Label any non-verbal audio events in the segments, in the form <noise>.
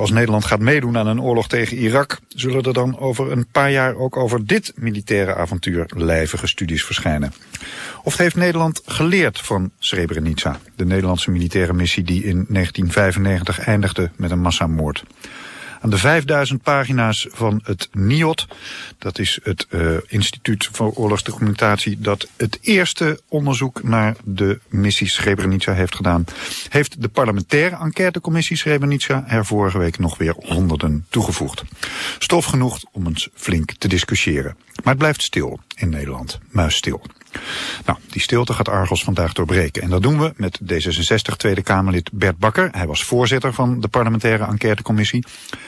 Als Nederland gaat meedoen aan een oorlog tegen Irak, zullen er dan over een paar jaar ook over dit militaire avontuur lijvige studies verschijnen. Of heeft Nederland geleerd van Srebrenica, de Nederlandse militaire missie die in 1995 eindigde met een massamoord? Aan de 5000 pagina's van het NIOT, dat is het uh, Instituut voor Oorlogsdocumentatie, dat het eerste onderzoek naar de missie Srebrenica heeft gedaan, heeft de parlementaire enquêtecommissie Srebrenica er vorige week nog weer honderden toegevoegd. Stof genoeg om eens flink te discussiëren. Maar het blijft stil in Nederland, muisstil. Nou, die stilte gaat Argos vandaag doorbreken. En dat doen we met D66 Tweede Kamerlid Bert Bakker. Hij was voorzitter van de parlementaire enquêtecommissie.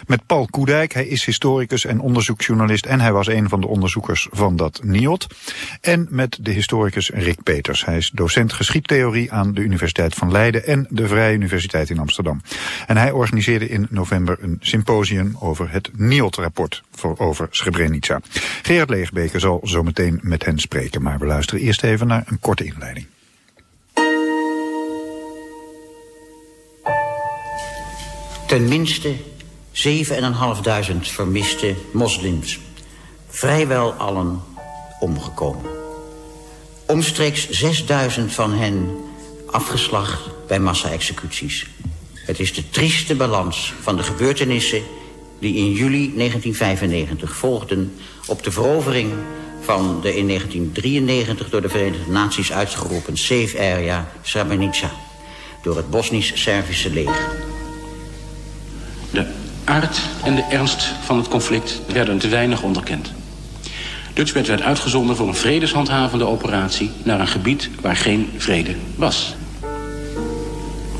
Met Paul Koedijk, hij is historicus en onderzoeksjournalist... en hij was een van de onderzoekers van dat NIOT. En met de historicus Rick Peters. Hij is docent geschiedtheorie aan de Universiteit van Leiden... en de Vrije Universiteit in Amsterdam. En hij organiseerde in november een symposium over het NIOT-rapport... over Srebrenica. Gerard Leegbeker zal zometeen met hen spreken, maar we luisteren eerst even naar een korte inleiding. Ten minste 7.500 vermiste moslims. Vrijwel allen omgekomen. Omstreeks 6000 van hen afgeslacht bij massa-executies. Het is de trieste balans van de gebeurtenissen die in juli 1995 volgden op de verovering van de in 1993 door de Verenigde Naties uitgeroepen Safe Area Srebrenica door het Bosnisch-Servische leger. De aard en de ernst van het conflict werden te weinig onderkend. Dutchbed werd uitgezonden voor een vredeshandhavende operatie naar een gebied waar geen vrede was.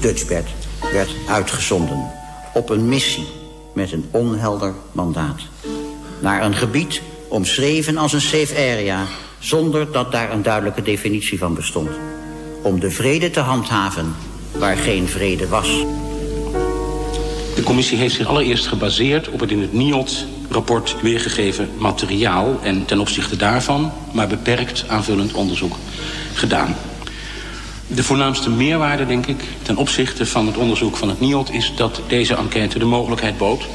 Dutchbed werd uitgezonden op een missie met een onhelder mandaat. Naar een gebied omschreven als een safe area... zonder dat daar een duidelijke definitie van bestond. Om de vrede te handhaven waar geen vrede was. De commissie heeft zich allereerst gebaseerd op het in het NIOT-rapport weergegeven materiaal... en ten opzichte daarvan maar beperkt aanvullend onderzoek gedaan. De voornaamste meerwaarde, denk ik, ten opzichte van het onderzoek van het NIOT... is dat deze enquête de mogelijkheid bood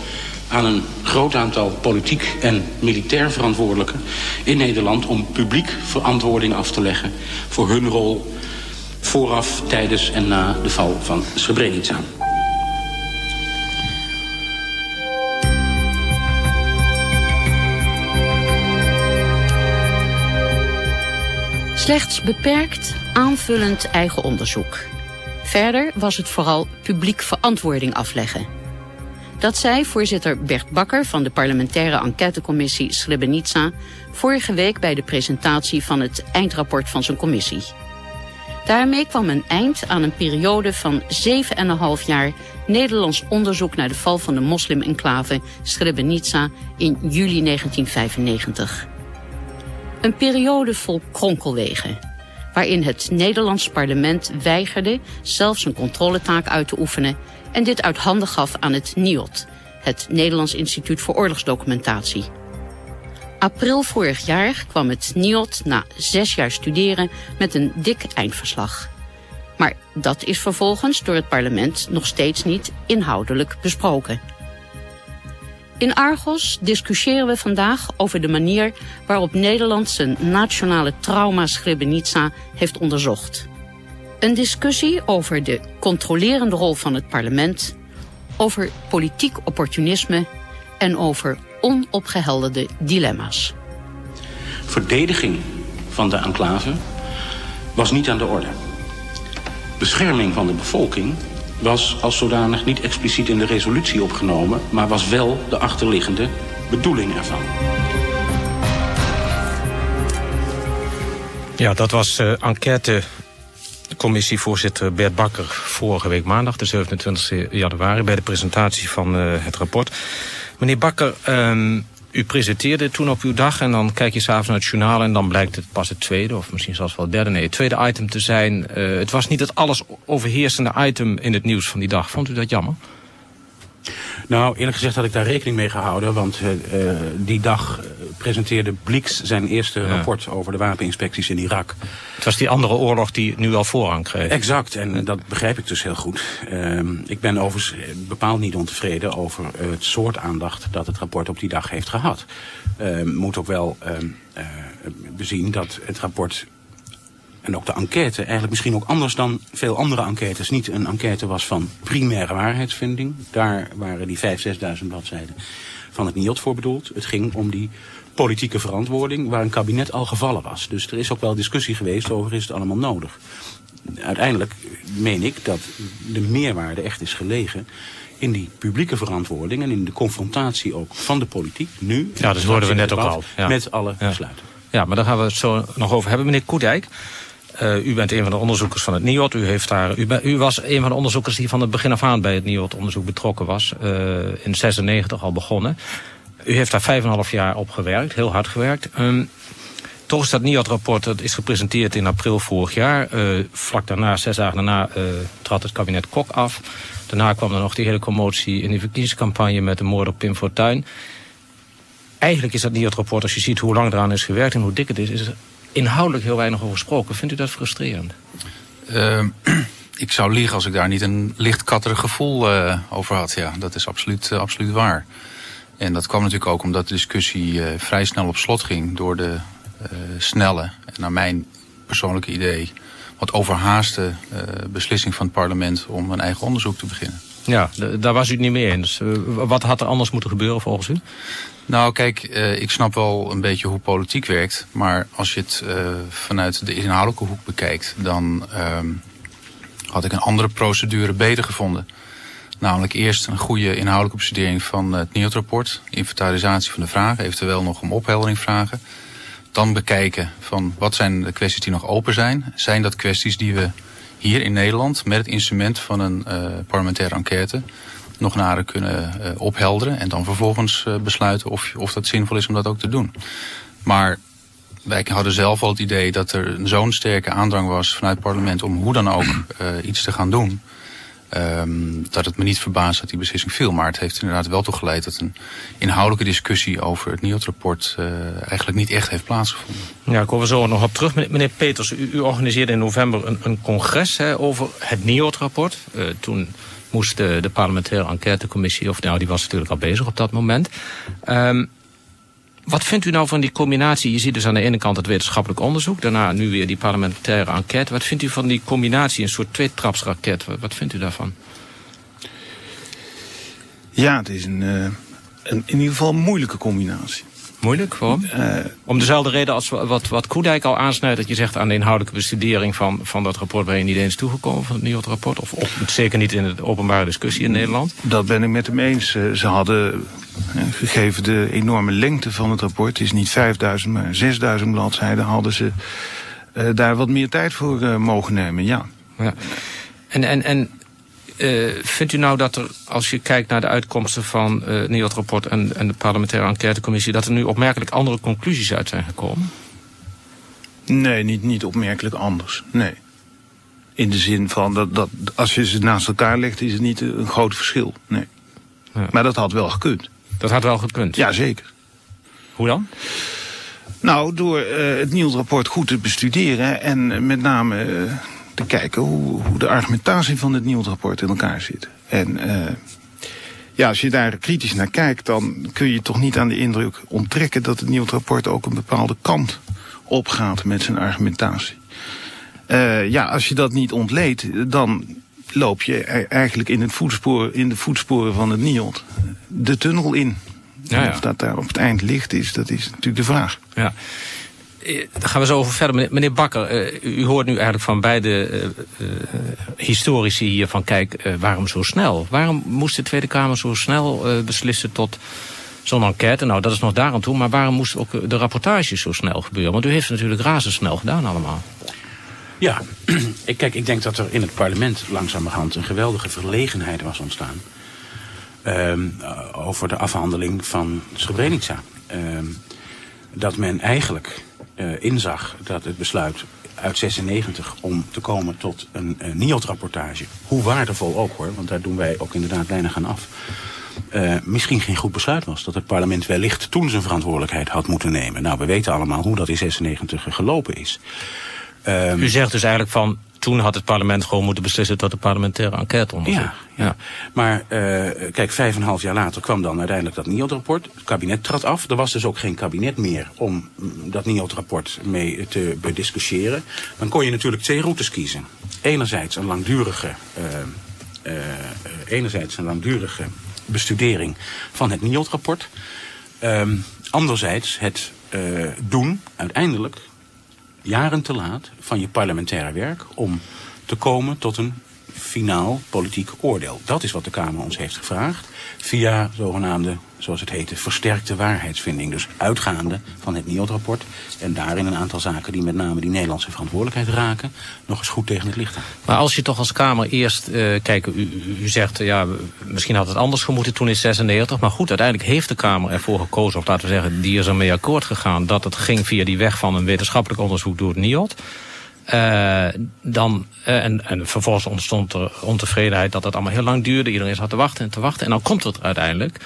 aan een groot aantal politiek en militair verantwoordelijken in Nederland om publiek verantwoording af te leggen voor hun rol vooraf, tijdens en na de val van Srebrenica. Slechts beperkt aanvullend eigen onderzoek. Verder was het vooral publiek verantwoording afleggen. Dat zei voorzitter Bert Bakker van de parlementaire enquêtecommissie Srebrenica vorige week bij de presentatie van het eindrapport van zijn commissie. Daarmee kwam een eind aan een periode van 7,5 jaar Nederlands onderzoek naar de val van de moslim-enclave Srebrenica in juli 1995. Een periode vol kronkelwegen, waarin het Nederlands parlement weigerde zelfs een controletaak uit te oefenen en dit uit handen gaf aan het NIOT, het Nederlands Instituut voor Oorlogsdocumentatie. April vorig jaar kwam het NIOT na zes jaar studeren met een dik eindverslag. Maar dat is vervolgens door het parlement nog steeds niet inhoudelijk besproken. In Argos discussiëren we vandaag over de manier waarop Nederland zijn nationale trauma Srebrenica heeft onderzocht. Een discussie over de controlerende rol van het parlement, over politiek opportunisme en over onopgehelderde dilemma's. Verdediging van de enclave was niet aan de orde. Bescherming van de bevolking was als zodanig niet expliciet in de resolutie opgenomen, maar was wel de achterliggende bedoeling ervan. Ja, dat was uh, enquête commissievoorzitter Bert Bakker vorige week maandag, de 27 januari, bij de presentatie van uh, het rapport. Meneer Bakker, um, u presenteerde toen op uw dag en dan kijk je s'avonds naar het journaal en dan blijkt het pas het tweede of misschien zelfs wel het derde, nee, het tweede item te zijn. Uh, het was niet het alles overheersende item in het nieuws van die dag. Vond u dat jammer? Nou, eerlijk gezegd had ik daar rekening mee gehouden, want uh, die dag presenteerde Blix zijn eerste rapport over de wapeninspecties in Irak. Het was die andere oorlog die nu al voorrang kreeg. Exact, en dat begrijp ik dus heel goed. Ehm, ik ben overigens bepaald niet ontevreden over het soort aandacht dat het rapport op die dag heeft gehad. Uh, moet ook wel eh, bezien dat het rapport en ook de enquête eigenlijk misschien ook anders dan veel andere enquêtes niet een enquête was van primaire waarheidsvinding. Daar waren die 5.000, 6.000 bladzijden van het NIOT voor bedoeld. Het ging om die politieke verantwoording waar een kabinet al gevallen was. Dus er is ook wel discussie geweest over is het allemaal nodig. Uiteindelijk meen ik dat de meerwaarde echt is gelegen in die publieke verantwoording en in de confrontatie ook van de politiek nu. Ja, dat hoorden we net ook al. Met alle besluiten. Ja, maar daar gaan we het zo nog over hebben. Meneer Koedijk, uh, u bent een van de onderzoekers van het NIOT. U, heeft daar, u, was een van de onderzoekers die van het begin af aan bij het NIOT-onderzoek betrokken was. Uh, in 96 al begonnen. U heeft daar 5,5 jaar op gewerkt, heel hard gewerkt. Um, toch is dat NIOT-rapport, dat is gepresenteerd in april vorig jaar. Uh, vlak daarna, zes dagen daarna, trad het kabinet Kok af. Daarna kwam er nog die hele commotie in de verkiezingscampagne met de moord op Pim Fortuyn. Eigenlijk is dat NIOT-rapport, als je ziet hoe lang eraan is gewerkt en hoe dik het is, is inhoudelijk heel weinig over gesproken. Vindt u dat frustrerend? Uh, ik zou liegen als ik daar niet een licht katterig gevoel uh, over had. Ja, dat is absoluut, uh, absoluut waar. En dat kwam natuurlijk ook omdat de discussie vrij snel op slot ging... door de snelle, en naar mijn persoonlijke idee... wat overhaaste beslissing van het parlement om een eigen onderzoek te beginnen. Ja, daar was u het niet mee eens. wat had er anders moeten gebeuren volgens u? Nou, kijk, uh, ik snap wel een beetje hoe politiek werkt. Maar als je het uh, vanuit de inhoudelijke hoek bekijkt... dan uh, had ik een andere procedure beter gevonden. Namelijk eerst een goede inhoudelijke bestudering van het NIOT-rapport. Inventarisatie van de vragen, eventueel nog om opheldering vragen. Dan bekijken van wat zijn de kwesties die nog open zijn. Zijn dat kwesties die we hier in Nederland met het instrument van een uh, parlementaire enquête nog nader kunnen uh, ophelderen. En dan vervolgens uh, besluiten of, of dat zinvol is om dat ook te doen. Maar wij hadden zelf al het idee dat er zo'n sterke aandrang was vanuit het parlement om hoe dan ook iets te gaan doen. Um, dat het me niet verbaast dat die beslissing viel. Maar het heeft inderdaad wel toe geleid dat een inhoudelijke discussie over het NIOT-rapport uh, eigenlijk niet echt heeft plaatsgevonden. Ja, ik kom er zo nog op terug. Meneer Peters, u, u organiseerde in november een, een congres hè, over het NIOT-rapport. Uh, toen moest de, de parlementaire enquêtecommissie, of nou die was natuurlijk al bezig op dat moment. Um, wat vindt u nou van die combinatie? Je ziet dus aan de ene kant het wetenschappelijk onderzoek, daarna nu weer die parlementaire enquête. Wat vindt u van die combinatie, een soort tweetrapsraket? Wat, wat vindt u daarvan? Ja, het is een, uh, een in ieder geval een moeilijke combinatie. Moeilijk, waarom? Uh, Om dezelfde reden als wat, wat Koedijk al aansnijdt... dat je zegt aan de inhoudelijke bestudering van, van dat rapport... ben je niet eens toegekomen van het nieuwe rapport? Of, zeker niet in de openbare discussie in Nederland? Dat ben ik met hem eens. Uh, ze hadden, uh, gegeven de enorme lengte van het rapport... het is niet 5000, maar 6000 bladzijden... hadden ze daar wat meer tijd voor mogen nemen, ja. ja. En, en, en uh, vindt u nou dat er, als je kijkt naar de uitkomsten van uh, het NIOT-rapport en, en de parlementaire enquêtecommissie, dat er nu opmerkelijk andere conclusies uit zijn gekomen? Nee, niet, niet opmerkelijk anders. Nee. In de zin van dat, dat als je ze naast elkaar legt, is het niet een groot verschil. Nee. Ja. Maar dat had wel gekund. Dat had wel gekund? Ja, zeker. Hoe dan? Nou, door uh, het NIOT-rapport goed te bestuderen en met name te kijken hoe, hoe de argumentatie van het NIOT-rapport in elkaar zit. En uh, ja, als je daar kritisch naar kijkt, dan kun je toch niet aan de indruk onttrekken dat het NIOT-rapport ook een bepaalde kant opgaat met zijn argumentatie. Uh, ja, als je dat niet ontleedt, dan loop je eigenlijk in, het voetspoor, in de voetsporen van het NIOT de tunnel in. Ja, ja. Of dat daar op het eind licht is, dat is natuurlijk de vraag. Ja. Daar gaan we zo over verder. Meneer, Bakker, uh, u hoort nu eigenlijk van beide uh, historici hier van... kijk, waarom zo snel? Waarom moest de Tweede Kamer zo snel beslissen tot zo'n enquête? Nou, dat is nog daar aan toe. Maar waarom moest ook de rapportage zo snel gebeuren? Want u heeft het natuurlijk razendsnel gedaan allemaal. Ja, <clears throat> kijk, ik denk dat er in het parlement langzamerhand een geweldige verlegenheid was ontstaan. Um, over de afhandeling van Srebrenica. Um, dat men eigenlijk uh, inzag dat het besluit uit 96 om te komen tot een uh, NIOT-rapportage, hoe waardevol ook hoor, want daar doen wij ook inderdaad weinig aan af, uh, misschien geen goed besluit was. Dat het parlement wellicht toen zijn verantwoordelijkheid had moeten nemen. Nou, we weten allemaal hoe dat in 96 gelopen is. Um, U zegt dus eigenlijk van toen had het parlement gewoon moeten beslissen tot de parlementaire enquête onderzoek. Ja, ja. maar uh, kijk, vijf en een half jaar later kwam dan uiteindelijk dat NIOD-rapport. Het kabinet trad af. Er was dus ook geen kabinet meer om mm, dat NIOD-rapport mee te bediscussiëren. Dan kon je natuurlijk twee routes kiezen. Enerzijds een langdurige, uh, uh, enerzijds een langdurige bestudering van het NIOD-rapport. Um, anderzijds het doen uiteindelijk jaren te laat van je parlementaire werk om te komen tot een finaal politiek oordeel. Dat is wat de Kamer ons heeft gevraagd via zogenaamde, zoals het heette, versterkte waarheidsvinding. Dus uitgaande van het NIOD-rapport en daarin een aantal zaken die met name die Nederlandse verantwoordelijkheid raken, nog eens goed tegen het licht aan. Maar als je toch als Kamer eerst, uh, kijk, u, u zegt, ja, misschien had het anders gemoeten toen in 96, maar goed, uiteindelijk heeft de Kamer ervoor gekozen, of laten we zeggen, die is ermee akkoord gegaan, dat het ging via die weg van een wetenschappelijk onderzoek door het NIOD. Uh, dan, uh, en, en vervolgens ontstond er ontevredenheid dat het allemaal heel lang duurde. Iedereen zat te wachten en te wachten. En dan komt het uiteindelijk.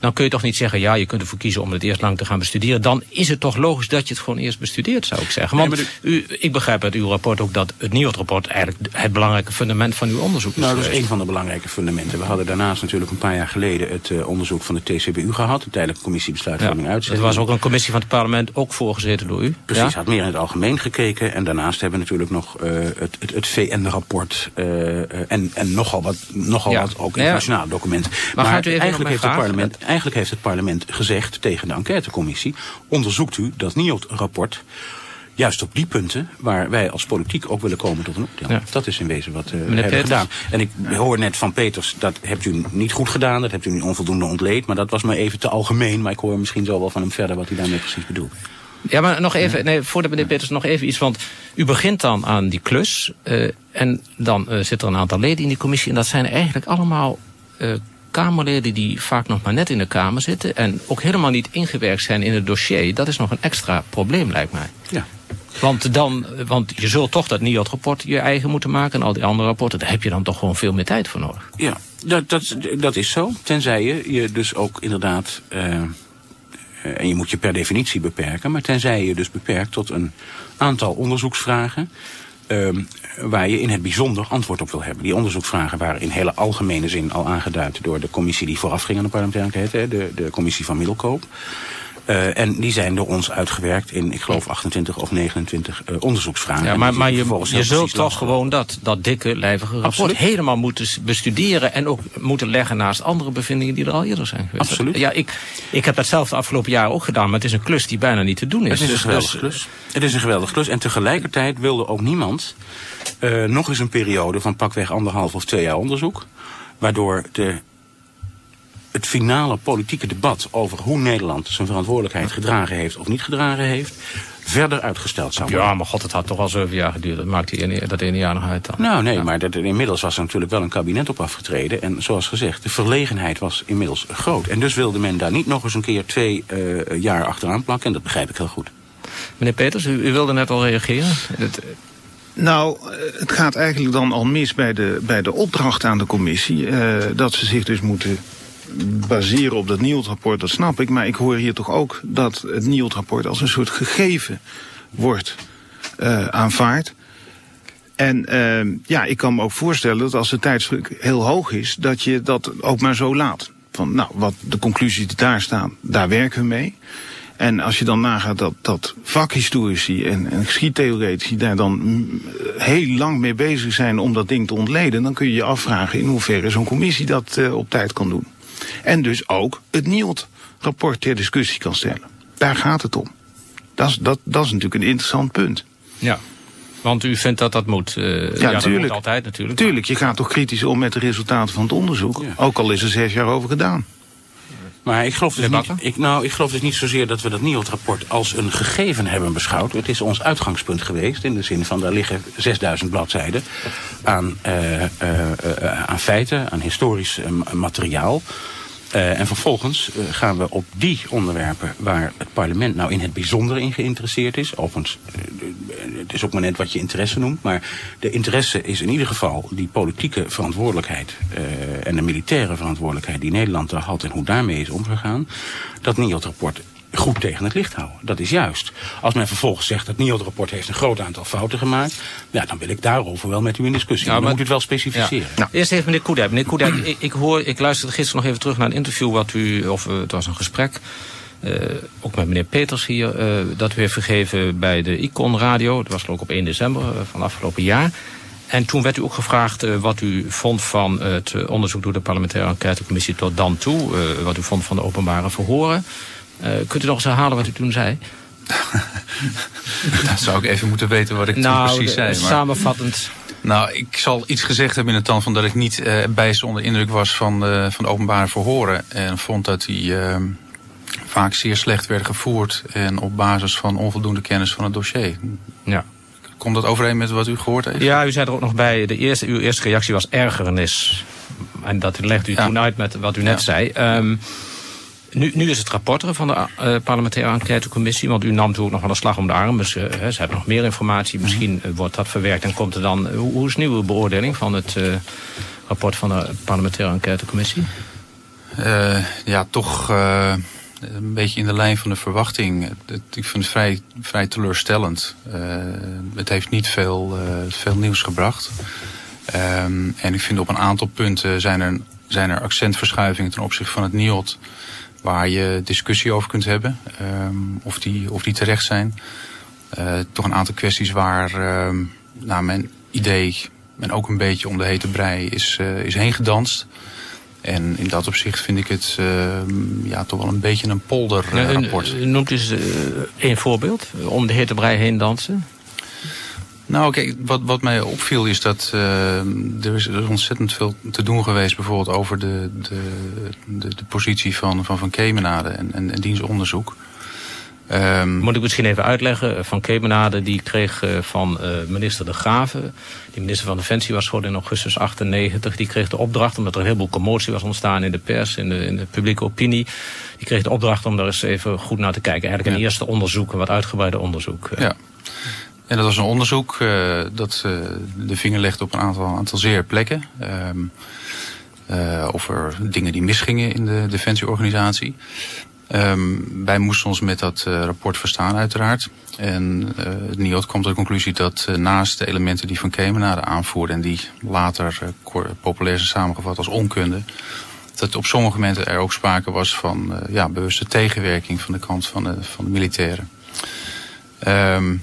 Dan kun je toch niet zeggen, ja, je kunt ervoor kiezen om het eerst lang te gaan bestuderen. Dan is het toch logisch dat je het gewoon eerst bestudeert, zou ik zeggen. Want nee, u, ik begrijp uit uw rapport ook dat het NIOD-rapport eigenlijk het belangrijke fundament van uw onderzoek is. Nou, dat is een van de belangrijke fundamenten. We hadden daarnaast natuurlijk een paar jaar geleden het uh, onderzoek van de TCBU gehad. De Tijdelijke Commissie Besluitvorming ja. Er was ook een commissie van het parlement, ook voorgezeten door u. Precies, ja? had meer in het algemeen gekeken. En daarnaast hebben we natuurlijk nog uh, het, het, het VN-rapport uh, en, en nogal wat, nogal ja. wat ook internationaal document. Maar, maar eigenlijk, heeft het parlement, eigenlijk heeft het parlement gezegd tegen de enquêtecommissie... onderzoekt u dat NIOD-rapport juist op die punten waar wij als politiek ook willen komen tot een oordeel. Ja. Dat is in wezen wat uh, we hebben gedaan. En ik hoor net van Peters, dat hebt u niet goed gedaan, dat hebt u niet onvoldoende ontleed, maar dat was maar even te algemeen. Maar ik hoor misschien zo wel van hem verder wat hij daarmee precies bedoelt. Ja, maar nog even, nee, voordat meneer Peters nog even iets, want u begint dan aan die klus uh, en dan uh, zit er een aantal leden in die commissie en dat zijn eigenlijk allemaal uh, Kamerleden die vaak nog maar net in de Kamer zitten en ook helemaal niet ingewerkt zijn in het dossier. Dat is nog een extra probleem, lijkt mij. Ja. Want, dan, want je zult toch dat NIOD-rapport je eigen moeten maken en al die andere rapporten. Daar heb je dan toch gewoon veel meer tijd voor nodig. Ja, dat, dat, dat is zo. Tenzij je je dus ook inderdaad en je moet je per definitie beperken, maar tenzij je dus beperkt tot een aantal onderzoeksvragen uh, waar je in het bijzonder antwoord op wil hebben. Die onderzoeksvragen waren in hele algemene zin al aangeduid door de commissie die voorafging aan de parlementaire enquête, de, de commissie van Middelkoop. Uh, en die zijn door ons uitgewerkt in, ik geloof, 28 of 29 uh, onderzoeksvragen. Ja, maar, maar je, je zult toch gewoon dat, dat dikke, lijvige rapport Absoluut. helemaal moeten bestuderen... en ook moeten leggen naast andere bevindingen die er al eerder zijn geweest. Absoluut. Ja, ik, ik heb dat zelf de afgelopen jaren ook gedaan... maar het is een klus die bijna niet te doen is. Het is een Dus- geweldige dus- klus. Het is een geweldige klus. En tegelijkertijd wilde ook niemand uh, nog eens een periode van pakweg anderhalf of twee jaar onderzoek... waardoor de het finale politieke debat over hoe Nederland zijn verantwoordelijkheid gedragen heeft of niet gedragen heeft, verder uitgesteld zou worden. Ja, maar god, het had toch al zeven jaar geduurd. Dat maakt die ene, dat ene jaar nog uit dan. Nou nee, Ja. maar dat, inmiddels was er natuurlijk wel een kabinet op afgetreden. En zoals gezegd, de verlegenheid was inmiddels groot. En dus wilde men daar niet nog eens een keer twee uh, jaar achteraan plakken. En dat begrijp ik heel goed. Meneer Peters, u, u wilde net al reageren. Het, Nou, eh, het gaat eigenlijk dan al mis bij de, bij de opdracht aan de commissie. Uh, dat ze zich dus moeten baseren op dat NIOD-rapport, dat snap ik. Maar ik hoor hier toch ook dat het NIOD-rapport als een soort gegeven wordt uh, aanvaard. En uh, ja, ik kan me ook voorstellen dat als de tijdsdruk heel hoog is, dat je dat ook maar zo laat. Van, nou, wat de conclusies die daar staan, daar werken we mee. En als je dan nagaat dat, dat vakhistorici en, en daar dan mm, heel lang mee bezig zijn om dat ding te ontleden, dan kun je je afvragen in hoeverre zo'n commissie dat uh, op tijd kan doen. En dus ook het NIOD-rapport ter discussie kan stellen. Daar gaat het om. Dat is, dat, dat is natuurlijk een interessant punt. ja. Want u vindt dat dat moet. Uh, ja, dat tuurlijk. moet altijd natuurlijk. Tuurlijk, je gaat toch kritisch om met de resultaten van het onderzoek. Ja. Ook al is er zes jaar over gedaan. Maar ik geloof, dus niet, ik, nou, ik geloof dus niet zozeer dat we dat NIOD-rapport als een gegeven hebben beschouwd. Het is ons uitgangspunt geweest in de zin van daar liggen 6000 bladzijden aan, uh, uh, uh, aan feiten, aan historisch materiaal. Uh, en vervolgens uh, gaan we op die onderwerpen waar het parlement nou in het bijzonder in geïnteresseerd is. Overigens, uh, het is ook maar net wat je interesse noemt. Maar de interesse is in ieder geval die politieke verantwoordelijkheid en de militaire verantwoordelijkheid die Nederland daar had en hoe daarmee is omgegaan. Dat NIOT-rapport goed tegen het licht houden. Dat is juist. Als men vervolgens zegt dat NIOD-rapport heeft een groot aantal fouten gemaakt... Ja, dan wil ik daarover wel met u in discussie. Ja, maar, dan moet u het wel specificeren. Ja. Nou, eerst even meneer Koedijk. Meneer Koedijk, <clears throat> ik, ik, hoor, ik luisterde gisteren nog even terug naar een interview... wat u, of uh, het was een gesprek... Uh, ook met meneer Peters hier, uh, dat u heeft gegeven bij de Icon Radio. Dat was ook op 1 december van afgelopen jaar. En toen werd u ook gevraagd uh, wat u vond van het onderzoek door de parlementaire enquêtecommissie tot dan toe. Uh, wat u vond van de openbare verhoren. Uh, kunt u nog eens herhalen wat u toen zei? <laughs> Dan zou ik even moeten weten wat ik nou, toen precies zei. Maar... Samenvattend. Nou, ik zal iets gezegd hebben in de tand van dat ik niet uh, bijst onder indruk was van, uh, van de openbare verhoren. En vond dat die uh, vaak zeer slecht werden gevoerd en op basis van onvoldoende kennis van het dossier. Ja. Komt dat overeen met wat u gehoord heeft? Ja, u zei er ook nog bij, de eerste, uw eerste reactie was ergernis. En dat legt u ja. toen uit met wat u net ja. zei. Um, nu, nu is het rapport er van de uh, parlementaire enquêtecommissie. Want u nam toen ook nog wel een slag om de arm. Dus uh, ze hebben nog meer informatie. Misschien uh, wordt dat verwerkt en komt er dan... hoe, hoe is nieuwe beoordeling van het rapport van de parlementaire enquêtecommissie? ja, toch een beetje in de lijn van de verwachting. Ik vind het vrij, vrij teleurstellend. het heeft niet veel, veel nieuws gebracht. Um, en ik vind op een aantal punten zijn er, zijn er accentverschuivingen ten opzichte van het NIOT waar je discussie over kunt hebben. Um, of, die, of die terecht zijn. Uh, toch een aantal kwesties waar naar mijn idee en ook een beetje om de hete brei is, uh, is heen gedanst. En in dat opzicht vind ik het uh, ja, toch wel een beetje een polderrapport. Ja, noemt eens één voorbeeld om de hete brei heen dansen. Nou, kijk, wat, wat mij opviel is dat uh, er is ontzettend veel te doen geweest... bijvoorbeeld over de, de, de, de positie van Van, van Kemenade en, en, en dienstonderzoek. Um, Moet ik misschien even uitleggen. Van Kemenade die kreeg uh, van uh, minister De Graven... die minister van Defensie was geworden in augustus 98... die kreeg de opdracht, omdat er een heleboel commotie was ontstaan... in de pers, in de, in de publieke opinie... die kreeg de opdracht om daar eens even goed naar te kijken. Eigenlijk een ja. eerste onderzoek, een wat uitgebreider onderzoek. Ja. En dat was een onderzoek uh, dat uh, de vinger legde op een aantal, aantal zeer plekken. Um, uh, over dingen die misgingen in de defensieorganisatie. Um, wij moesten ons met dat rapport verstaan uiteraard. En het NIOD kwam tot de conclusie dat naast de elementen die Van Kemenade aanvoerde... en die later populair zijn samengevat als onkunde... dat op sommige momenten er ook sprake was van ja, bewuste tegenwerking van de kant van de, van de militairen. Um,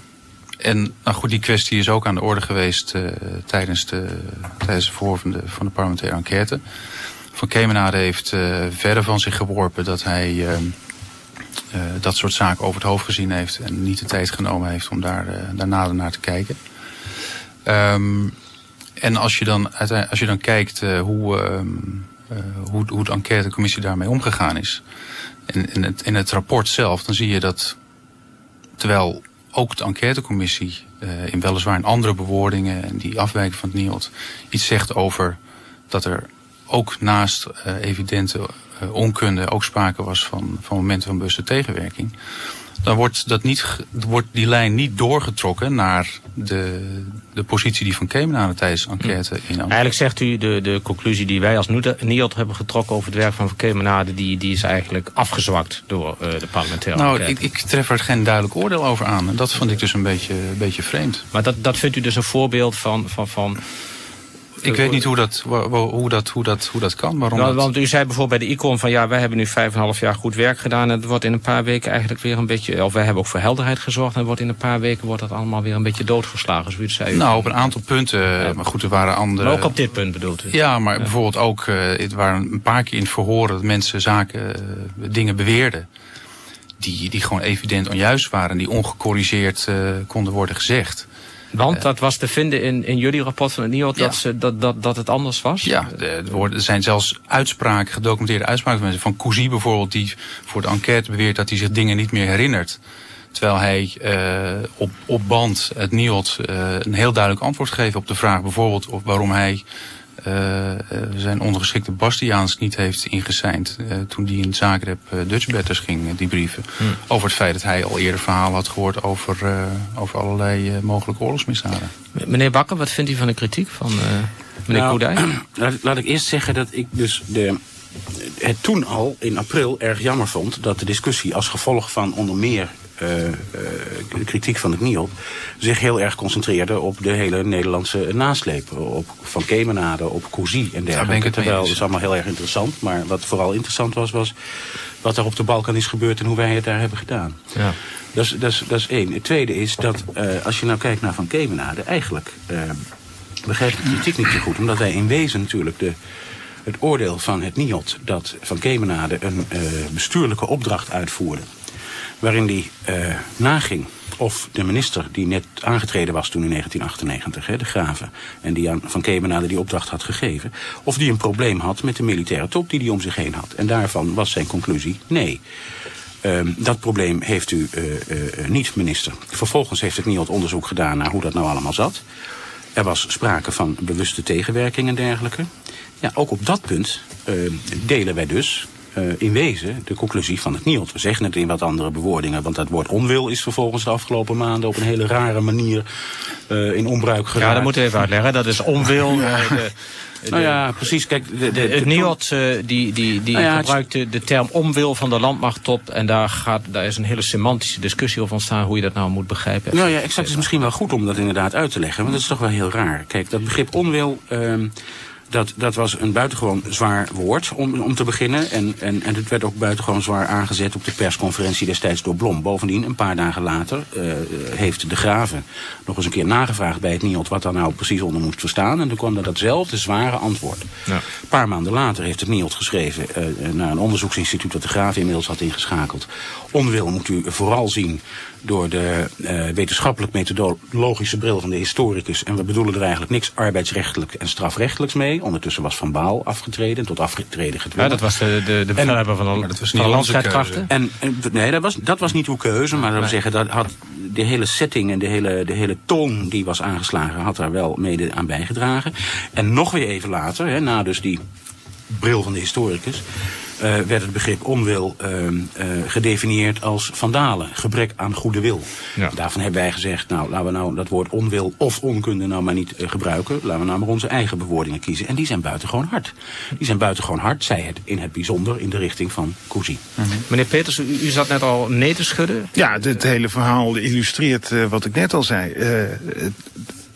en nou goed, die kwestie is ook aan de orde geweest uh, tijdens, de, tijdens de van de, parlementaire enquête. Van Kemenade heeft uh, verder van zich geworpen dat hij uh, dat soort zaken over het hoofd gezien heeft en niet de tijd genomen heeft om daar, daar nader naar te kijken. Um, en als je dan, als je dan kijkt hoe, um, hoe, hoe de enquêtecommissie daarmee omgegaan is, in, het, in het rapport zelf, dan zie je dat terwijl ook de enquêtecommissie uh, in weliswaar in andere bewoordingen en die afwijken van het NIOD iets zegt over dat er ook naast uh, evidente uh, onkunde ook sprake was van, van momenten van bewuste tegenwerking. Dan wordt, dat niet, wordt die lijn niet doorgetrokken naar de, de positie die Van Kemenade tijdens de enquête innam. Eigenlijk zegt u de, de conclusie die wij als NIOD hebben getrokken over het werk van Van Kemenade, die, die is eigenlijk afgezwakt door uh, de parlementaire nou. Ik, ik tref er geen duidelijk oordeel over aan. En dat vond ik dus een beetje, een beetje vreemd. Maar dat, dat vindt u dus een voorbeeld van, van, van ik weet niet hoe dat, hoe dat, hoe dat, hoe dat kan. Waarom nou. Want u zei bijvoorbeeld bij de ICON van ja, wij hebben nu vijf en half jaar goed werk gedaan. En het wordt in een paar weken eigenlijk weer een beetje, of wij hebben ook voor helderheid gezorgd. En het wordt in een paar weken wordt dat allemaal weer een beetje doodgeslagen. Zoiets zei u. Nou, op een aantal punten. Ja. Maar goed, er waren andere. Maar ook op dit punt bedoelt u? Ja, maar ja. bijvoorbeeld ook, uh, het waren een paar keer in het verhoor dat mensen zaken, uh, dingen beweerden. Die, die gewoon evident onjuist waren, die ongecorrigeerd uh, konden worden gezegd. Want dat was te vinden in, in jullie rapport van het NIOD ja. dat, ze, dat, dat, dat het anders was? Ja, er zijn zelfs uitspraken, gedocumenteerde uitspraken van mensen. Van Cousy bijvoorbeeld, die voor de enquête beweert dat hij zich dingen niet meer herinnert. Terwijl hij uh, op, op band, het NIOD, uh, een heel duidelijk antwoord geeft op de vraag bijvoorbeeld of waarom hij zijn ondergeschikte Bastiaans niet heeft ingeseind uh, toen die in Zagreb uh, Dutchbatters ging debriefen. Hmm. Over het feit dat hij al eerder verhalen had gehoord over, over allerlei mogelijke oorlogsmisdaden. Meneer Bakker, wat vindt u van de kritiek van meneer nou, Koedij? <clears throat> Laat, laat, ik eerst zeggen dat ik dus de, het toen al in april erg jammer vond dat de discussie als gevolg van onder meer uh, uh, kritiek van het NIOD zich heel erg concentreerde op de hele Nederlandse nasleep. Op Van Kemenade, op Cousy en dergelijke. Terwijl, dat is allemaal heel erg interessant. Maar wat vooral interessant was, was wat er op de Balkan is gebeurd en hoe wij het daar hebben gedaan. Ja. Dat, is, dat, is, dat is één. Het tweede is dat uh, als je nou kijkt naar Van Kemenade, eigenlijk begrijp ik de kritiek niet zo goed. Omdat wij in wezen natuurlijk de het oordeel van het NIOD dat Van Kemenade een uh, bestuurlijke opdracht uitvoerde waarin hij uh, naging of de minister die net aangetreden was toen in 1998, hè, de Graven... en die aan Van Kemenade die opdracht had gegeven... of die een probleem had met de militaire top die hij om zich heen had. En daarvan was zijn conclusie nee. Um, dat probleem heeft u uh, uh, niet, minister. Vervolgens heeft het NIOD onderzoek gedaan naar hoe dat nou allemaal zat. Er was sprake van bewuste tegenwerking en dergelijke. Ja, ook op dat punt uh, delen wij dus uh, in wezen de conclusie van het NIOD. We zeggen het in wat andere bewoordingen, want dat woord onwil is vervolgens de afgelopen maanden op een hele rare manier uh, in onbruik geraakt. Ja, dat moet even uitleggen. Dat is onwil. <laughs> Ja. De, de, nou ja, precies. Kijk, de, de, het NIOD uh, die, die, die nou ja, de, term onwil van de landmachttop. En daar, gaat, daar is een hele semantische discussie over ontstaan hoe je dat nou moet begrijpen. Nou ja, exact. Het is misschien wel goed om dat inderdaad uit te leggen. Want dat is toch wel heel raar. Kijk, dat begrip onwil... Uh, dat, dat was een buitengewoon zwaar woord om, om te beginnen. En, en, en het werd ook buitengewoon zwaar aangezet op de persconferentie destijds door Blom. Bovendien, een paar dagen later, uh, heeft de Graven nog eens een keer nagevraagd bij het NIOD wat daar nou precies onder moest verstaan. En toen kwam er datzelfde zware antwoord. Ja. Een paar maanden later heeft het NIOD geschreven uh, naar een onderzoeksinstituut dat de Graven inmiddels had ingeschakeld. Onwil moet u vooral zien door de uh, wetenschappelijk methodologische bril van de historicus. En we bedoelen er eigenlijk niks arbeidsrechtelijk en strafrechtelijks mee. Ondertussen was Van Baal afgetreden, tot afgetreden gedwongen. Ja, dat was de, de, de bevelhebber van de, dat was niet landstrijdkrachten. En, en, nee, dat was, dat was niet uw keuze, maar dat we zeggen, dat had de hele setting en de hele, de hele toon die was aangeslagen, had daar wel mede aan bijgedragen. En nog weer even later, hè, na dus die bril van de historicus, uh, werd het begrip onwil uh, uh, gedefinieerd als vandalen, gebrek aan goede wil. Ja. Daarvan hebben wij gezegd, nou laten we nou dat woord onwil of onkunde nou maar niet gebruiken. Laten we nou maar onze eigen bewoordingen kiezen. En die zijn buitengewoon hard. Die zijn buitengewoon hard, zij het in het bijzonder in de richting van Cousy. -hmm. Meneer Peters, u, u, zat net al nee te schudden. Ja, het hele verhaal illustreert wat ik net al zei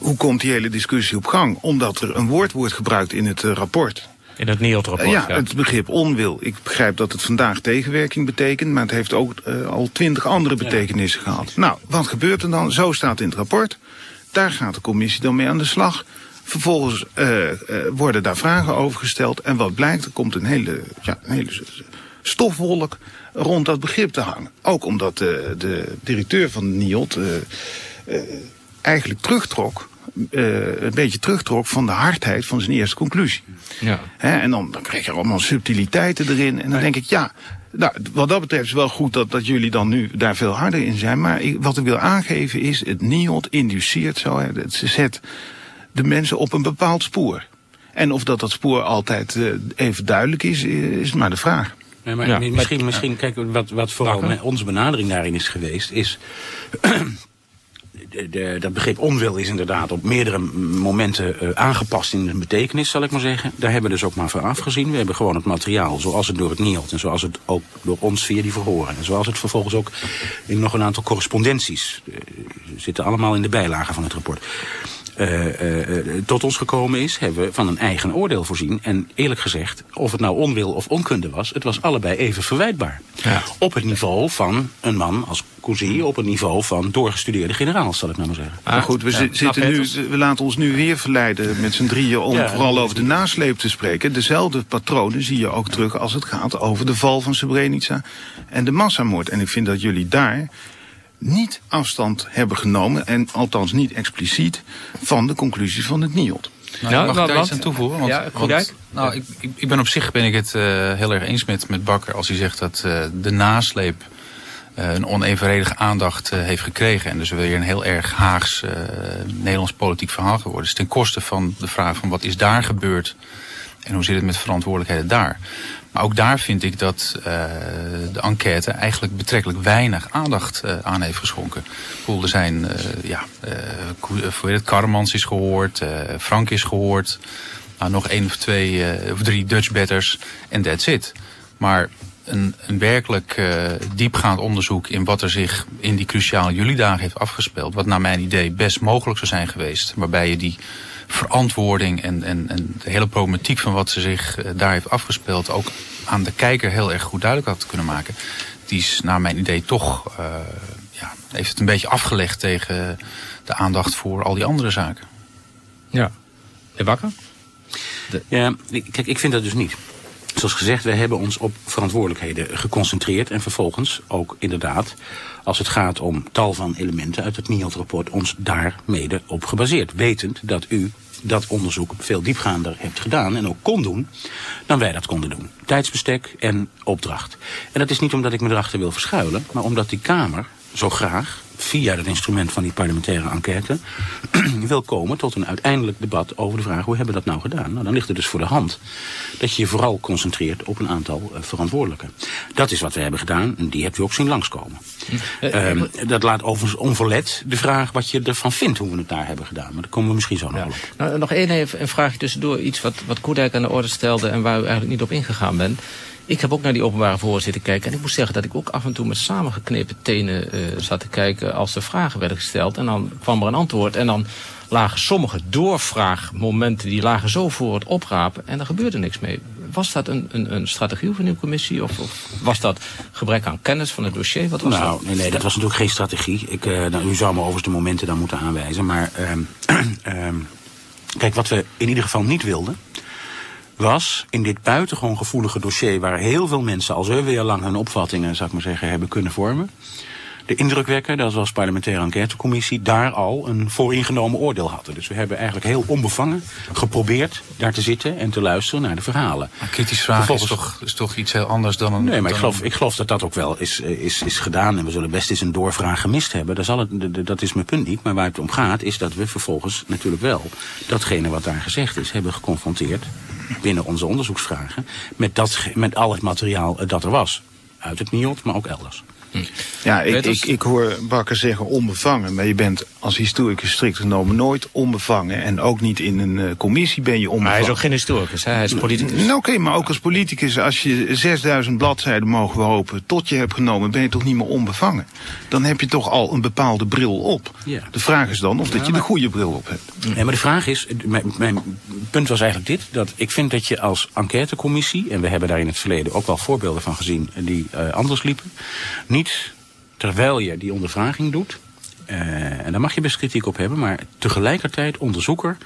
hoe komt die hele discussie op gang? Omdat er een woord wordt gebruikt in het rapport. In het NIOD-rapport? ja, het begrip onwil. Ik begrijp dat het vandaag tegenwerking betekent, maar het heeft ook uh, al twintig andere betekenissen ja. gehad. Nou, wat gebeurt er dan? Zo staat in het rapport. Daar gaat de commissie dan mee aan de slag. Vervolgens uh, uh, worden daar vragen over gesteld. En wat blijkt, er komt een hele, ja, een hele stofwolk rond dat begrip te hangen. Ook omdat de directeur van de NIOD eigenlijk terugtrok uh, een beetje terugtrok van de hardheid van zijn eerste conclusie. Ja. He, en dan, dan krijg je allemaal subtiliteiten erin. En dan denk ik, ja, nou, wat dat betreft is wel goed dat, dat jullie dan nu daar veel harder in zijn. Maar ik, wat ik wil aangeven is, het NIOD induceert zo, hè, het zet de mensen op een bepaald spoor. En of dat dat spoor altijd uh, even duidelijk is, is maar de vraag. Nee, maar ja, misschien, misschien, kijk, wat, wat vooral onze benadering daarin is geweest, is <clears throat> de, dat begrip onwil is inderdaad op meerdere momenten uh, aangepast in de betekenis, zal ik maar zeggen. Daar hebben we dus ook maar van afgezien. We hebben gewoon het materiaal zoals het door het NIOD en zoals het ook door ons via die verhoren. En zoals het vervolgens ook in nog een aantal correspondenties uh, zitten allemaal in de bijlagen van het rapport. Uh, uh, tot ons gekomen is, hebben we van een eigen oordeel voorzien. En eerlijk gezegd, of het nou onwil of onkunde was, het was allebei even verwijtbaar. Ja. Op het niveau van een man als Cousy, op het niveau van doorgestudeerde generaals, zal ik nou maar zeggen. Maar goed, we, ja, zitten nu, we laten ons nu weer verleiden met z'n drieën om ja, vooral over de nasleep te spreken. Dezelfde patronen zie je ook terug als het gaat over de val van Srebrenica en de massamoord. En ik vind dat jullie daar niet afstand hebben genomen, en althans niet expliciet, van de conclusie van het NIOD. Nou, ja, mag ik daar iets aan toevoegen? Want, ja, want, nou, ik, ik, ben op zich ben ik het uh, heel erg eens met, met Bakker als hij zegt dat uh, de nasleep een onevenredige aandacht heeft gekregen. En dus weer een heel erg Haags Nederlands politiek verhaal geworden. Dus ten koste van de vraag van wat is daar gebeurd en hoe zit het met verantwoordelijkheden daar. Maar ook daar vind ik dat uh, de enquête eigenlijk betrekkelijk weinig aandacht uh, aan heeft geschonken. Bedoel, er zijn, uh, ja, voor het Karremans is gehoord, Frank is gehoord. Nou, nog één of twee of drie Dutch betters en that's it. Maar een, een werkelijk diepgaand onderzoek in wat er zich in die cruciale jullie dagen heeft afgespeeld. Wat naar mijn idee best mogelijk zou zijn geweest. Waarbij je die verantwoording en, en, en de hele problematiek van wat ze zich uh, daar heeft afgespeeld ook aan de kijker heel erg goed duidelijk had kunnen maken. Die is naar mijn idee toch, uh, ja, heeft het een beetje afgelegd tegen de aandacht voor al die andere zaken. Ja. De Bakker? De... Ja, kijk, ik vind dat dus niet. Zoals gezegd, wij hebben ons op verantwoordelijkheden geconcentreerd en vervolgens ook inderdaad, als het gaat om tal van elementen uit het NIOD-rapport, ons daar mede op gebaseerd. Wetend dat u dat onderzoek veel diepgaander hebt gedaan en ook kon doen dan wij dat konden doen. Tijdsbestek en opdracht. En dat is niet omdat ik me erachter wil verschuilen, maar omdat die Kamer zo graag via het instrument van die parlementaire enquête <clears throat> wil komen tot een uiteindelijk debat over de vraag hoe hebben we dat nou gedaan. Nou, dan ligt het dus voor de hand dat je je vooral concentreert op een aantal uh, verantwoordelijken. Dat is wat we hebben gedaan en die hebt u ook zien langskomen. Uh, um, dat laat overigens onverlet de vraag wat je ervan vindt hoe we het daar hebben gedaan. Maar daar komen we misschien zo nog ja. op. Nou, nog één even een vraagje tussendoor. Iets wat, wat Koedijk aan de orde stelde en waar u eigenlijk niet op ingegaan bent. Ik heb ook naar die openbare verhoor zitten kijken. En ik moet zeggen dat ik ook af en toe met samengeknepen tenen uh, zat te kijken als er vragen werden gesteld. En dan kwam er een antwoord. En dan lagen sommige doorvraagmomenten, die lagen zo voor het oprapen. En er gebeurde niks mee. Was dat een, een, een strategie van uw commissie? Of, of, was dat gebrek aan kennis van het dossier? Wat was nou, dat? nee, nee, dat was natuurlijk geen strategie. Ik, uh, nou, u zou me overigens de momenten dan moeten aanwijzen. Maar um, um, <clears throat> kijk, wat we in ieder geval niet wilden was in dit buitengewoon gevoelige dossier... waar heel veel mensen al zoveel jaar lang hun opvattingen, zou ik maar zeggen, hebben kunnen vormen... de indrukwekker, dat was parlementaire enquêtecommissie... daar al een vooringenomen oordeel hadden. Dus we hebben eigenlijk heel onbevangen geprobeerd daar te zitten... en te luisteren naar de verhalen. Maar kritisch vragen is, toch, is toch iets heel anders dan een... Nee, maar ik geloof, ik geloof dat dat ook wel is, is, is gedaan. En we zullen best eens een doorvraag gemist hebben. Dat, zal het, dat is mijn punt niet. Maar waar het om gaat is dat we vervolgens natuurlijk wel... datgene wat daar gezegd is, hebben geconfronteerd binnen onze onderzoeksvragen met, dat, met al het materiaal dat er was. Uit het NIOD, maar ook elders. Ja, ik, ik, ik hoor Bakker zeggen onbevangen, maar je bent als historicus strikt genomen nooit onbevangen. En ook niet in een uh, commissie ben je onbevangen. Maar hij is ook geen historicus, hè? hij is politicus. Nou, Oké, okay, maar ook als politicus, als je 6000 bladzijden mogen we hopen tot je hebt genomen, ben je toch niet meer onbevangen. Dan heb je toch al een bepaalde bril op. Ja. De vraag is dan of dat je de goede bril op hebt. Nee, maar de vraag is, mijn, mijn punt was eigenlijk dit, dat ik vind dat je als enquêtecommissie, en we hebben daar in het verleden ook wel voorbeelden van gezien die uh, anders liepen, niet terwijl je die ondervraging doet, uh, en daar mag je best kritiek op hebben, maar tegelijkertijd onderzoeker,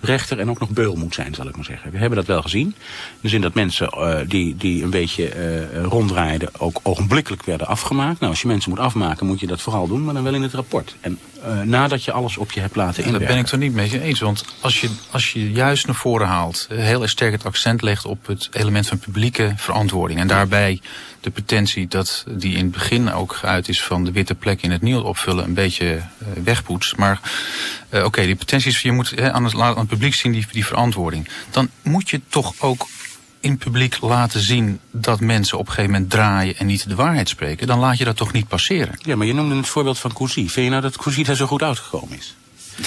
rechter en ook nog beul moet zijn, zal ik maar zeggen. We hebben dat wel gezien. In de zin dat mensen uh, die, die een beetje uh, ronddraaiden ook ogenblikkelijk werden afgemaakt. Nou, als je mensen moet afmaken, moet je dat vooral doen, maar dan wel in het rapport. En nadat je alles op je hebt laten inwerken. Dat ben ik er niet mee eens, want als je, als je juist naar voren haalt, heel erg sterk het accent legt op het element van publieke verantwoording. En daarbij de pretentie dat die in het begin ook geuit is van de witte plek in het nieuw opvullen een beetje uh, wegpoetst. Maar uh, oké, okay, die pretentie is, je moet he, aan, het, aan het publiek zien die, die verantwoording. Dan moet je toch ook in publiek laten zien dat mensen op een gegeven moment draaien en niet de waarheid spreken. Dan laat je dat toch niet passeren. Ja, maar je noemde het voorbeeld van Cousy. Vind je nou dat Cousy daar zo goed uitgekomen is?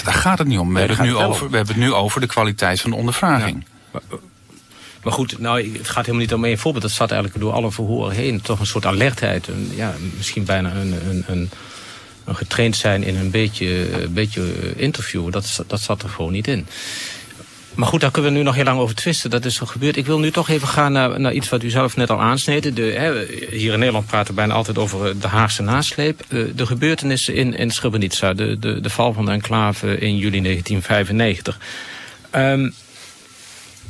Daar gaat het niet om. We, nee, hebben, het nu over, we hebben het nu over de kwaliteit van de ondervraging. Ja. Maar goed, nou, het gaat helemaal niet om één voorbeeld. Dat zat eigenlijk door alle verhoren heen. Toch een soort alertheid. Een, ja, misschien bijna een, een, een, een getraind zijn in een beetje, een beetje interview. Dat, dat zat er gewoon niet in. Maar goed, daar kunnen we nu nog heel lang over twisten. Dat is zo gebeurd. Ik wil nu toch even gaan naar, iets wat u zelf net al aansneden. De, hè, hier in Nederland praten we bijna altijd over de Haagse nasleep. Uh, de gebeurtenissen in, in Srebrenica. De, de, de val van de enclave in juli 1995. Um,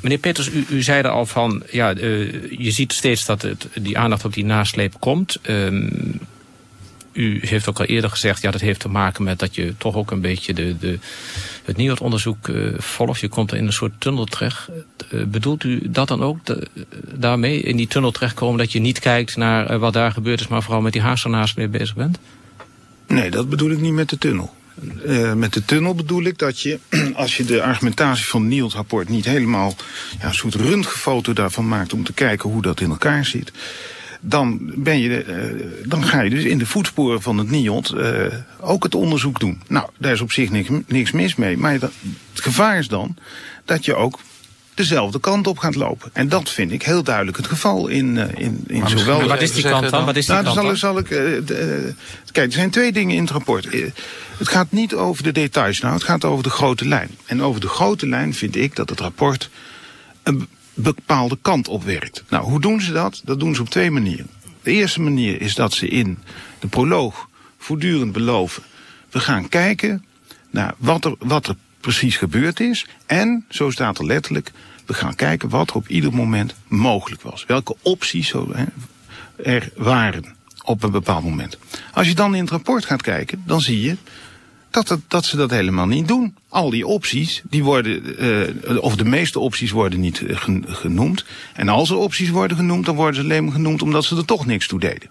Meneer Peters, u, u zei er al van, ja, uh, je ziet steeds dat het, die aandacht op die nasleep komt. Um, u heeft ook al eerder gezegd, ja, dat heeft te maken met dat je toch ook een beetje de, de, het NIOD-onderzoek uh, volgt. Je komt er in een soort tunnel terecht. Uh, bedoelt u dat dan ook, daarmee in die tunnel terechtkomen, dat je niet kijkt naar wat daar gebeurd is, maar vooral met die haarsenaars mee bezig bent? Nee, dat bedoel ik niet met de tunnel. Uh, met de tunnel bedoel ik dat je, <clears throat> als je de argumentatie van het NIOD-rapport niet helemaal ja, een soort röntgenfoto daarvan maakt om te kijken hoe dat in elkaar zit, dan, ben je, uh, dan ga je dus in de voetsporen van het NIOD uh, ook het onderzoek doen. Nou, daar is op zich niks, niks mis mee. Maar het gevaar is dan dat je ook dezelfde kant op gaat lopen. En dat vind ik heel duidelijk het geval in, uh, in, in maar zowel... Wat is die kant dan? Wat is die nou, kant dan dan? zal, ik... Uh, de, kijk, er zijn twee dingen in het rapport. Het gaat niet over de details nou, het gaat over de grote lijn. En over de grote lijn vind ik dat het rapport een bepaalde kant op werkt. Nou, hoe doen ze dat? Dat doen ze op twee manieren. De eerste manier is dat ze in de proloog voortdurend beloven... we gaan kijken naar wat er, wat er precies gebeurd is. En, zo staat er letterlijk, we gaan kijken wat er op ieder moment mogelijk was. Welke opties zo, hè, er waren op een bepaald moment. Als je dan in het rapport gaat kijken, dan zie je dat, het, dat ze dat helemaal niet doen. Al die opties, die worden, uh, of de meeste opties worden niet genoemd. En als er opties worden genoemd, dan worden ze alleen maar genoemd omdat ze er toch niks toe deden.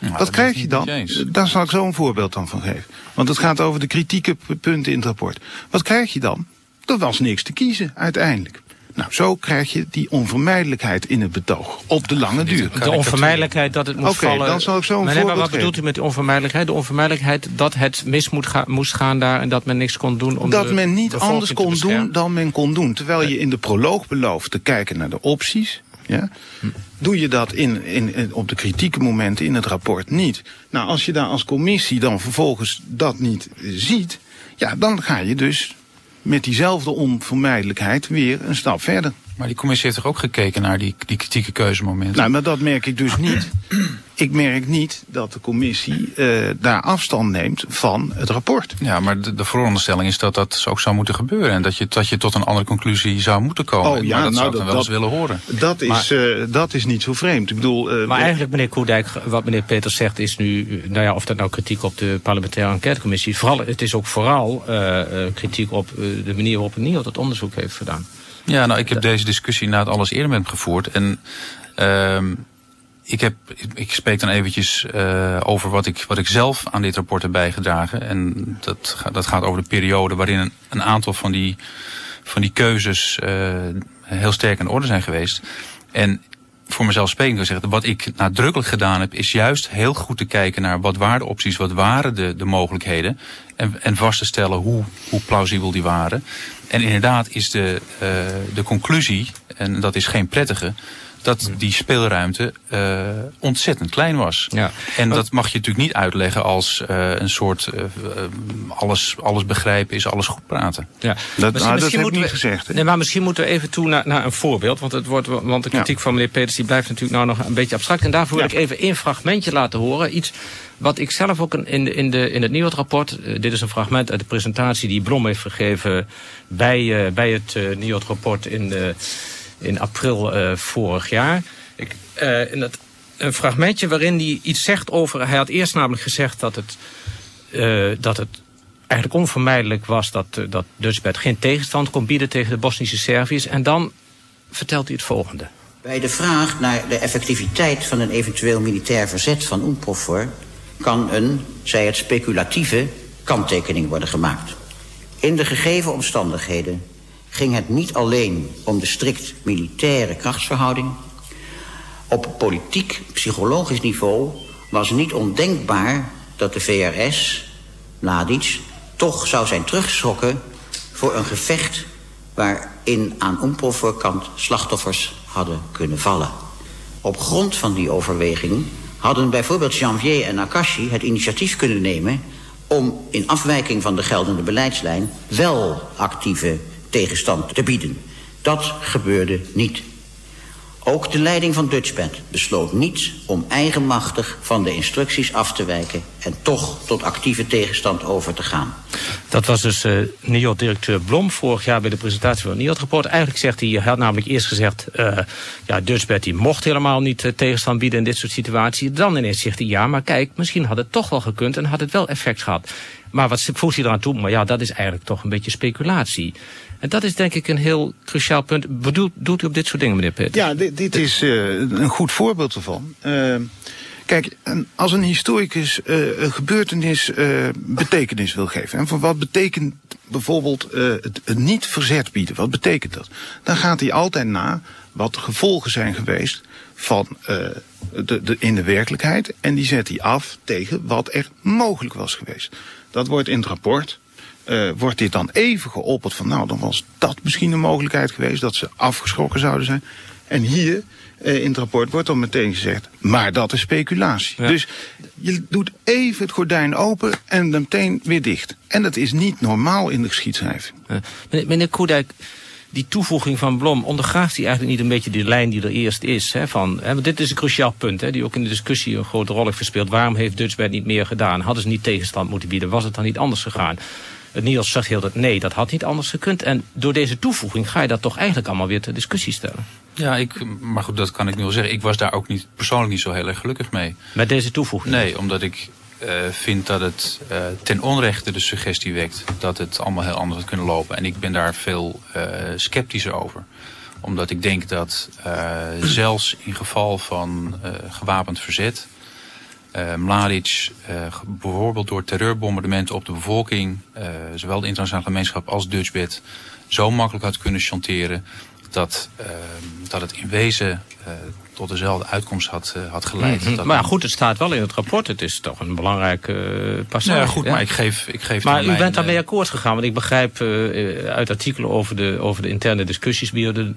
Nou, Wat krijg je dan? Daar zal ik zo een voorbeeld dan van geven. Want het gaat over de kritieke punten in het rapport. Wat krijg je dan? Er was niks te kiezen, uiteindelijk. Nou, zo krijg je die onvermijdelijkheid in het betoog. Op de lange duur. De onvermijdelijkheid dat het moest Oké, vallen. dan zal ik zo een maar, nee, maar wat bedoelt u met die onvermijdelijkheid? De onvermijdelijkheid dat het mis moet ga, moest gaan daar en dat men niks kon doen om dat de men niet anders kon doen dan men kon doen. Terwijl je in de proloog belooft te kijken naar de opties. Ja, doe je dat in, in, op de kritieke momenten in het rapport niet. Nou, als je daar als commissie dan vervolgens dat niet ziet... ja, dan ga je dus met diezelfde onvermijdelijkheid weer een stap verder. Maar die commissie heeft toch ook gekeken naar die, die kritieke keuzemomenten? Nou, maar dat merk ik dus niet. <clears throat> Ik merk niet dat de commissie uh, daar afstand neemt van het rapport. Ja, maar de, de vooronderstelling is dat dat ook zou moeten gebeuren. En dat je, dat je tot een andere conclusie zou moeten komen. Oh, ja, maar dat nou, zou ik dat, dan wel eens dat, willen horen. Dat is, Maar- uh, dat is niet zo vreemd. Ik bedoel, uh, Maar eigenlijk, meneer Koerdijk, wat meneer Peters zegt is nu... nou ja, of dat nou kritiek op de parlementaire enquêtecommissie... Vooral, het is ook vooral kritiek op uh, de manier waarop NIO dat onderzoek heeft gedaan. Ja, nou, ik heb deze discussie na het alles eerder met hem gevoerd. En uh, ik, heb, ik spreek dan eventjes uh, over wat ik, wat ik zelf aan dit rapport heb bijgedragen. En dat, dat gaat over de periode waarin een, een aantal van die, van die keuzes uh, heel sterk aan de orde zijn geweest. En voor mezelf sprekend wil zeggen, wat ik nadrukkelijk gedaan heb, is juist heel goed te kijken naar wat waren de opties, wat waren de, de mogelijkheden. En, vast te stellen hoe, hoe plausibel die waren. En inderdaad is de, uh, de conclusie, en dat is geen prettige, dat die speelruimte uh, ontzettend klein was. Ja. En dat mag je natuurlijk niet uitleggen als uh, een soort uh, alles, alles begrijpen is alles goed praten. Ja. Dat, nou, dat heb ik niet we, gezegd. Nee, maar misschien moeten we even toe naar, naar een voorbeeld. Want, het wordt, want de kritiek ja. van meneer Peters die blijft natuurlijk nou nog een beetje abstract. En daarvoor wil ja. ik even één fragmentje laten horen. Iets wat ik zelf ook in, de, in, de, in het NIOD-rapport... Uh, dit is een fragment uit de presentatie die Blom heeft gegeven... bij, uh, bij het uh, NIOD-rapport in, de, in april uh, vorig jaar. Ik, uh, in het, een fragmentje waarin hij iets zegt over... Hij had eerst namelijk gezegd dat het, uh, dat het eigenlijk onvermijdelijk was... dat, uh, dat Dutchbed geen tegenstand kon bieden tegen de Bosnische Serviërs. En dan vertelt hij het volgende. Bij de vraag naar de effectiviteit van een eventueel militair verzet van UNPROFOR... kan een, zij het speculatieve, kanttekening worden gemaakt. In de gegeven omstandigheden ging het niet alleen om de strikt militaire krachtsverhouding. Op politiek, psychologisch niveau was niet ondenkbaar dat de VRS, Mladic, toch zou zijn teruggeschrokken voor een gevecht waarin aan Umprofor-kant slachtoffers hadden kunnen vallen. Op grond van die overweging hadden bijvoorbeeld Janvier en Akashi het initiatief kunnen nemen om in afwijking van de geldende beleidslijn wel actieve tegenstand te bieden. Dat gebeurde niet. Ook de leiding van Dutchband besloot niet om eigenmachtig van de instructies af te wijken en toch tot actieve tegenstand over te gaan. Dat was dus uh, NIOD-directeur Blom vorig jaar bij de presentatie van het NIOD-rapport. Eigenlijk zegt hij, hij had namelijk eerst gezegd... Uh, ja, Dutchbed die mocht helemaal niet uh, tegenstand bieden in dit soort situaties. Dan ineens zegt hij, ja, maar kijk, misschien had het toch wel gekund... en had het wel effect gehad. Maar wat voegt hij eraan toe? Maar ja, dat is eigenlijk toch een beetje speculatie. Dat is denk ik een heel cruciaal punt. Bedoelt, doet u op dit soort dingen, meneer Peter? Ja, dit, is een goed voorbeeld ervan. Kijk, als een historicus uh, een gebeurtenis betekenis wil geven... en van wat betekent bijvoorbeeld het, het, niet verzet bieden, wat betekent dat? Dan gaat hij altijd na wat de gevolgen zijn geweest van de, de, in de werkelijkheid... en die zet hij af tegen wat er mogelijk was geweest. Dat wordt in het rapport... wordt dit dan even geopperd van nou, dan was dat misschien een mogelijkheid geweest... dat ze afgeschrokken zouden zijn. En hier uh, in het rapport wordt dan meteen gezegd, maar dat is speculatie. Ja. Dus je doet even het gordijn open en dan meteen weer dicht. En dat is niet normaal in de geschiedschrijving. Ja. Meneer, meneer Koedijk, die toevoeging van Blom, ondergraaft hij eigenlijk niet een beetje die lijn die er eerst is? Hè, van, hè, want dit is een cruciaal punt, hè, die ook in de discussie een grote rol heeft gespeeld. Waarom heeft Dutchbed niet meer gedaan? Hadden ze niet tegenstand moeten bieden? Was het dan niet anders gegaan? Niels zegt heel dat nee, dat had niet anders gekund. En door deze toevoeging ga je dat toch eigenlijk allemaal weer ter discussie stellen. Ja, ik, maar goed, dat kan ik nu wel zeggen. Ik was daar ook niet, persoonlijk niet zo heel erg gelukkig mee. Met deze toevoeging? Nee, omdat ik uh, vind dat het uh, ten onrechte de suggestie wekt dat het allemaal heel anders had kunnen lopen. En ik ben daar veel uh, sceptischer over. Omdat ik denk dat zelfs in geval van gewapend verzet... Mladic bijvoorbeeld door terreurbombardementen op de bevolking... zowel de internationale gemeenschap als Dutchbed zo makkelijk had kunnen chanteren dat, uh, dat het in wezen uh, tot dezelfde uitkomst had, uh, had geleid. Mm -hmm. maar goed, het staat wel in het rapport. Het is toch een belangrijke passage. Ja, goed, maar ik geef, ik geef Maar u mijn, bent daarmee akkoord gegaan. Want ik begrijp uit artikelen over de, over de interne discussies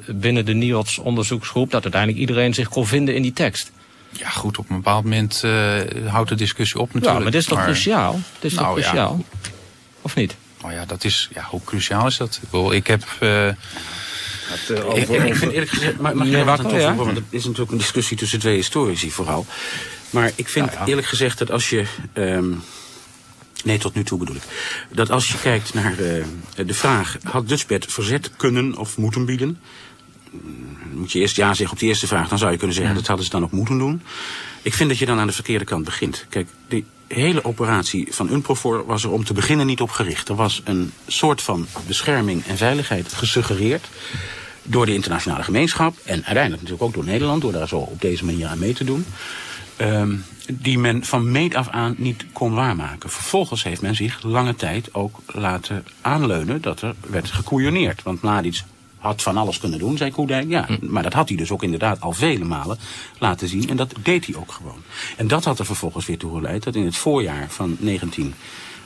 binnen de NIODS onderzoeksgroep... dat uiteindelijk iedereen zich kon vinden in die tekst. Ja, goed, op een bepaald moment houdt de discussie op natuurlijk. Ja, maar dit is toch maar... cruciaal? Dit is nou, toch cruciaal? Ja. Of niet? Nou ja, dat is, ja, hoe cruciaal is dat? Ik, wil, ik heb... Het, uh, over, ik, ik, vind eerlijk gezegd, maar, mag nee, wakker, ja? want het is natuurlijk een discussie tussen twee historici vooral. Maar ik vind ja, ja. eerlijk gezegd dat als je... Um, nee, tot nu toe bedoel ik. Dat als je kijkt naar uh, de vraag... had Dutchbed verzet kunnen of moeten bieden? Moet je eerst ja zeggen op de eerste vraag. Dan zou je kunnen zeggen, dat hadden ze dan ook moeten doen. Ik vind dat je dan aan de verkeerde kant begint. Kijk, die hele operatie van UNPROFOR was er om te beginnen niet op gericht. Er was een soort van bescherming en veiligheid gesuggereerd door de internationale gemeenschap en uiteindelijk natuurlijk ook door Nederland, door daar zo op deze manier aan mee te doen. Um, die men van meet af aan niet kon waarmaken. Vervolgens heeft men zich lange tijd ook laten aanleunen dat er werd gekoeioneerd. Want Mladic had van alles kunnen doen, zei Koedijk. Ja, maar dat had hij dus ook inderdaad al vele malen laten zien. En dat deed hij ook gewoon. En dat had er vervolgens weer toe geleid dat in het voorjaar van 19...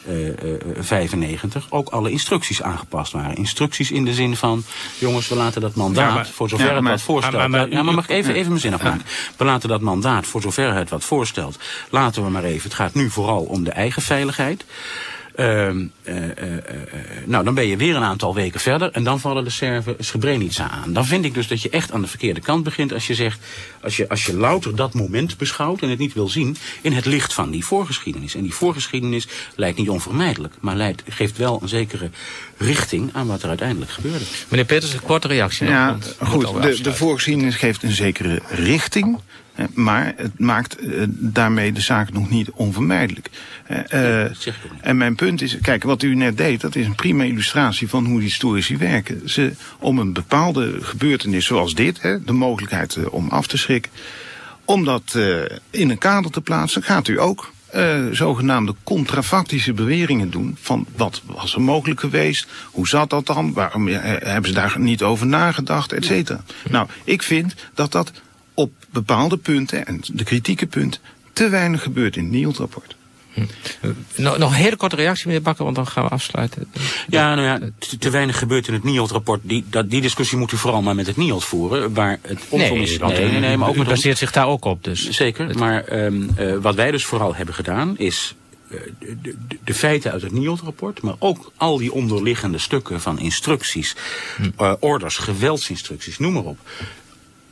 Uh, uh, 95 ook alle instructies aangepast waren. Instructies in de zin van, jongens, we laten dat mandaat, ja, maar, voor zover ja, het wat voorstelt. Maar, maar, ja, maar mag ik even, even mijn zin afmaken? We laten dat mandaat, voor zover het wat voorstelt, laten we maar even. Het gaat nu vooral om de eigen veiligheid. Uh, uh, nou, dan ben je weer een aantal weken verder en dan vallen de Serven Srebrenica aan. Dan vind ik dus dat je echt aan de verkeerde kant begint als je zegt, als je, als je louter dat moment beschouwt en het niet wil zien in het licht van die voorgeschiedenis. En die voorgeschiedenis lijkt niet onvermijdelijk, maar leidt, geeft wel een zekere richting aan wat er uiteindelijk gebeurde. Meneer Peters, een korte reactie. Ja, nog, goed, de, de voorgeschiedenis geeft een zekere richting. Maar het maakt uh, daarmee de zaak nog niet onvermijdelijk. Uh, en mijn punt is, kijk, wat u net deed, dat is een prima illustratie van hoe historici werken. Ze, om een bepaalde gebeurtenis zoals dit, hè, de mogelijkheid uh, om af te schrikken, om dat in een kader te plaatsen, gaat u ook uh, zogenaamde contrafactische beweringen doen. Van wat was er mogelijk geweest? Hoe zat dat dan? Waarom uh, hebben ze daar niet over nagedacht? Et cetera. Nou, ik vind dat dat bepaalde punten, en de kritieke punten, te weinig gebeurt in het NIOD-rapport. Hm. Nog, nog een hele korte reactie, meneer Bakker, want dan gaan we afsluiten. Ja, nou ja, te, te weinig gebeurt in het NIOD-rapport. Die, dat, die discussie moet u vooral maar met het NIOD voeren. Waar het nee, is. Nee, nee, nee, maar ook u baseert zich daar ook op. Dus. Zeker, maar um, uh, wat wij dus vooral hebben gedaan is de, de, de, feiten uit het NIOD-rapport, maar ook al die onderliggende stukken van instructies, hm. uh, orders, geweldsinstructies, noem maar op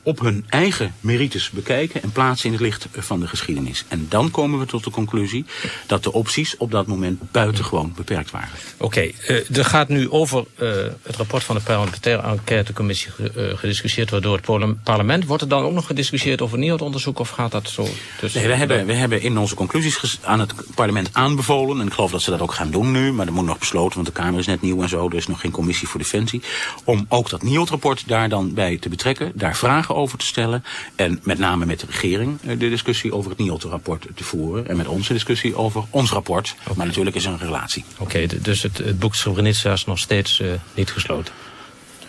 op hun eigen merites bekijken en plaatsen in het licht van de geschiedenis. En dan komen we tot de conclusie dat de opties op dat moment buitengewoon beperkt waren. Oké, uh, er gaat nu over uh, het rapport van de parlementaire enquêtecommissie uh, gediscussieerd wordt door het parlement. Wordt er dan ook nog gediscussieerd over nieuw onderzoek of gaat dat zo tussen? Nee, we hebben, we hebben in onze conclusies aan het parlement aanbevolen, en ik geloof dat ze dat ook gaan doen nu, maar dat moet nog besloten, want de Kamer is net nieuw en zo, er is nog geen commissie voor defensie, om ook dat NIOT-rapport daar dan bij te betrekken, daar vragen over te stellen. En met name met de regering de discussie over het NIOT-rapport te voeren. En met onze discussie over ons rapport. Okay. Maar natuurlijk is er een relatie. Oké, okay, dus het, het boek Srebrenica is nog steeds uh, niet gesloten?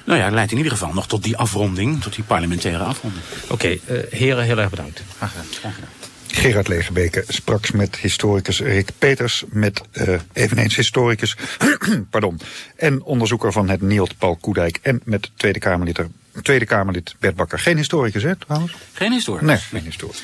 Nou ja, het leidt in ieder geval nog tot die afronding, tot die parlementaire afronding. Oké, okay, uh, heren, heel erg bedankt. Graag gedaan. Graag gedaan. Gerard Legebeke sprak met historicus Rick Peters, met uh, eveneens historicus <clears throat> pardon, en onderzoeker van het NIOT Paul Koedijk en met Tweede Kamerlid, Tweede Kamerlid Bert Bakker. Geen historicus, hè, trouwens? Geen historicus. Nee, geen historicus.